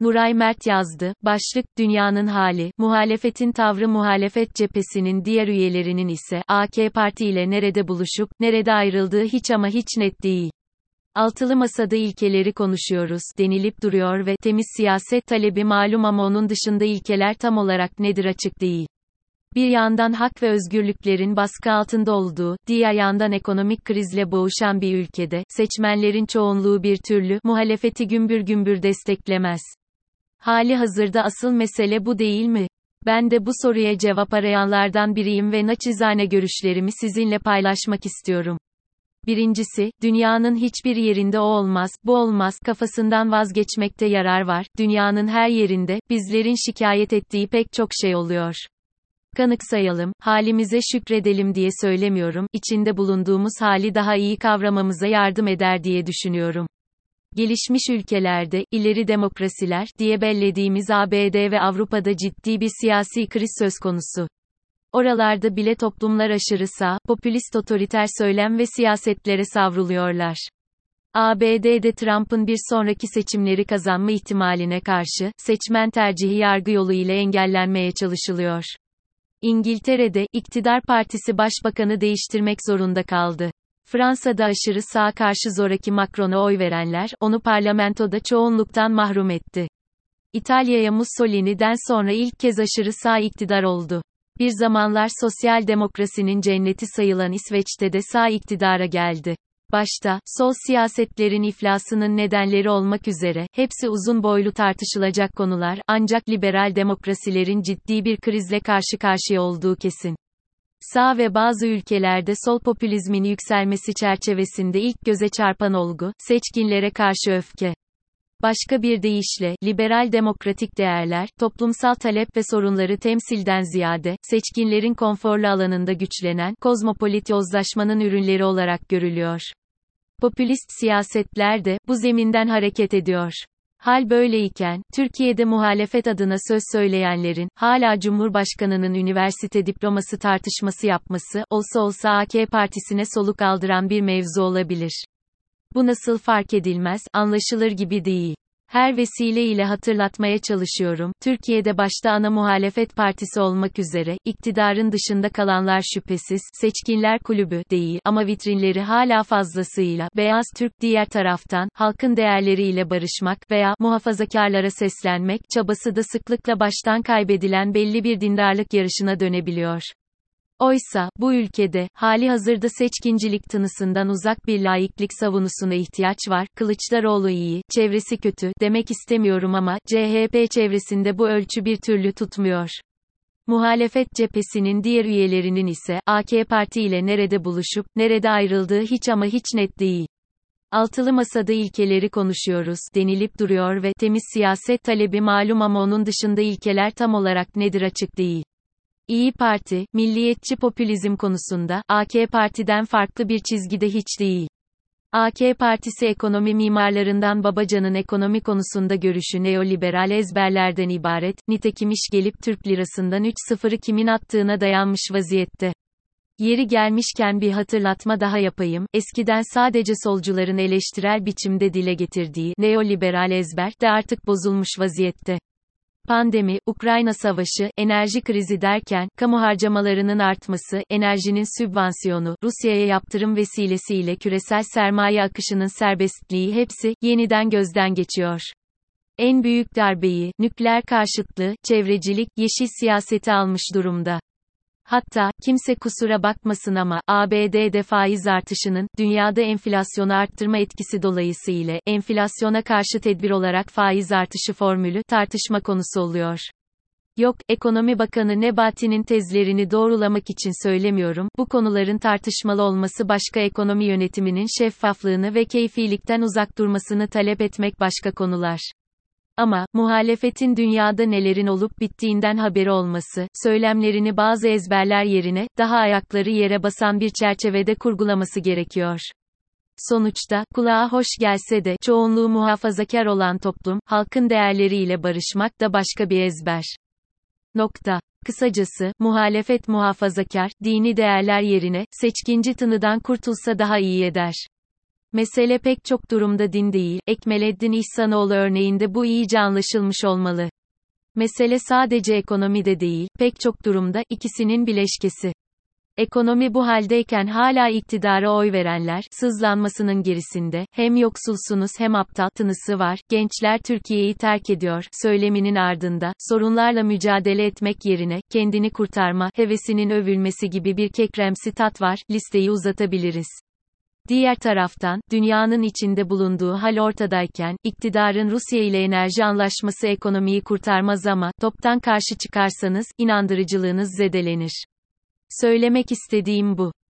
Nuray Mert yazdı. Başlık, Dünyanın hali, muhalefetin tavrı muhalefet cephesinin diğer üyelerinin ise, AK Parti ile nerede buluşup, nerede ayrıldığı hiç ama hiç net değil. Altılı masada ilkeleri konuşuyoruz, denilip duruyor ve, temiz siyaset talebi malum ama onun dışında ilkeler tam olarak nedir açık değil. Bir yandan hak ve özgürlüklerin baskı altında olduğu, diğer yandan ekonomik krizle boğuşan bir ülkede, seçmenlerin çoğunluğu bir türlü, muhalefeti gümbür gümbür desteklemez. Hali hazırda asıl mesele bu değil mi? Ben de bu soruya cevap arayanlardan biriyim ve naçizane görüşlerimi sizinle paylaşmak istiyorum. Birincisi, dünyanın hiçbir yerinde o olmaz, bu olmaz kafasından vazgeçmekte yarar var. Dünyanın her yerinde, bizlerin şikayet ettiği pek çok şey oluyor. Kanıksayalım, halimize şükredelim diye söylemiyorum, içinde bulunduğumuz hali daha iyi kavramamıza yardım eder diye düşünüyorum. Gelişmiş ülkelerde, ileri demokrasiler, diye bellediğimiz ABD ve Avrupa'da ciddi bir siyasi kriz söz konusu. Oralarda bile toplumlar aşırı sağ, popülist otoriter söylem ve siyasetlere savruluyorlar. ABD'de Trump'ın bir sonraki seçimleri kazanma ihtimaline karşı, seçmen tercihi yargı yolu ile engellenmeye çalışılıyor. İngiltere'de, iktidar partisi başbakanı değiştirmek zorunda kaldı. Fransa'da aşırı sağ karşı zoraki Macron'a oy verenler, onu parlamentoda çoğunluktan mahrum etti. İtalya'ya Mussolini'den sonra ilk kez aşırı sağ iktidar oldu. Bir zamanlar sosyal demokrasinin cenneti sayılan İsveç'te de sağ iktidara geldi. Başta, sol siyasetlerin iflasının nedenleri olmak üzere, hepsi uzun boylu tartışılacak konular, ancak liberal demokrasilerin ciddi bir krizle karşı karşıya olduğu kesin. Sağ ve bazı ülkelerde sol popülizmin yükselmesi çerçevesinde ilk göze çarpan olgu, seçkinlere karşı öfke. Başka bir deyişle, liberal demokratik değerler, toplumsal talep ve sorunları temsilden ziyade, seçkinlerin konforlu alanında güçlenen, kozmopolit yozlaşmanın ürünleri olarak görülüyor. Popülist siyasetler de, bu zeminden hareket ediyor. Hal böyleyken, Türkiye'de muhalefet adına söz söyleyenlerin, hala Cumhurbaşkanı'nın üniversite diploması tartışması yapması, olsa olsa AK Partisi'ne soluk aldıran bir mevzu olabilir. Bu nasıl fark edilmez, anlaşılır gibi değil. Her vesile ile hatırlatmaya çalışıyorum, Türkiye'de başta ana muhalefet partisi olmak üzere, iktidarın dışında kalanlar şüphesiz, seçkinler kulübü, değil, ama vitrinleri hala fazlasıyla, beyaz Türk diğer taraftan, halkın değerleriyle barışmak veya, muhafazakarlara seslenmek, çabası da sıklıkla baştan kaybedilen belli bir dindarlık yarışına dönebiliyor. Oysa, bu ülkede, hali hazırda seçkincilik tınısından uzak bir laiklik savunusuna ihtiyaç var, Kılıçdaroğlu iyi, çevresi kötü, demek istemiyorum ama, CHP çevresinde bu ölçü bir türlü tutmuyor. Muhalefet cephesinin diğer üyelerinin ise, AK Parti ile nerede buluşup, nerede ayrıldığı hiç ama hiç net değil. Altılı masada ilkeleri konuşuyoruz, denilip duruyor ve, temiz siyaset talebi malum ama onun dışında ilkeler tam olarak nedir açık değil. İyi Parti, milliyetçi popülizm konusunda, AK Parti'den farklı bir çizgide hiç değil. AK Partisi ekonomi mimarlarından Babacan'ın ekonomi konusunda görüşü neoliberal ezberlerden ibaret, nitekim iş gelip Türk lirasından 3-0'ı kimin attığına dayanmış vaziyette. Yeri gelmişken bir hatırlatma daha yapayım, eskiden sadece solcuların eleştirel biçimde dile getirdiği, neoliberal ezber, de artık bozulmuş vaziyette. Pandemi, Ukrayna savaşı, enerji krizi derken, kamu harcamalarının artması, enerjinin sübvansiyonu, Rusya'ya yaptırım vesilesiyle küresel sermaye akışının serbestliği hepsi, yeniden gözden geçiyor. En büyük darbeyi, nükleer karşıtlığı, çevrecilik, yeşil siyaseti almış durumda. Hatta, kimse kusura bakmasın ama, ABD'de faiz artışının, dünyada enflasyonu arttırma etkisi dolayısıyla, enflasyona karşı tedbir olarak faiz artışı formülü, tartışma konusu oluyor. Yok, Ekonomi Bakanı Nebati'nin tezlerini doğrulamak için söylemiyorum, bu konuların tartışmalı olması başka ekonomi yönetiminin şeffaflığını ve keyfilikten uzak durmasını talep etmek başka konular. Ama, muhalefetin dünyada nelerin olup bittiğinden haberi olması, söylemlerini bazı ezberler yerine, daha ayakları yere basan bir çerçevede kurgulaması gerekiyor. Sonuçta, kulağa hoş gelse de, çoğunluğu muhafazakar olan toplum, halkın değerleriyle barışmak da başka bir ezber. Nokta. Kısacası, muhalefet muhafazakar, dini değerler yerine, seçkinci tınıdan kurtulsa daha iyi eder. Mesele pek çok durumda din değil, Ekmeleddin İhsanoğlu örneğinde bu iyice anlaşılmış olmalı. Mesele sadece ekonomide değil, pek çok durumda, ikisinin bileşkesi. Ekonomi bu haldeyken hala iktidara oy verenler, sızlanmasının gerisinde, hem yoksulsunuz hem aptal tınısı var, gençler Türkiye'yi terk ediyor, söyleminin ardında, sorunlarla mücadele etmek yerine, kendini kurtarma, hevesinin övülmesi gibi bir kekremsi tat var, listeyi uzatabiliriz. Diğer taraftan, dünyanın içinde bulunduğu hal ortadayken, iktidarın Rusya ile enerji anlaşması ekonomiyi kurtarmaz ama, toptan karşı çıkarsanız, inandırıcılığınız zedelenir. Söylemek istediğim bu.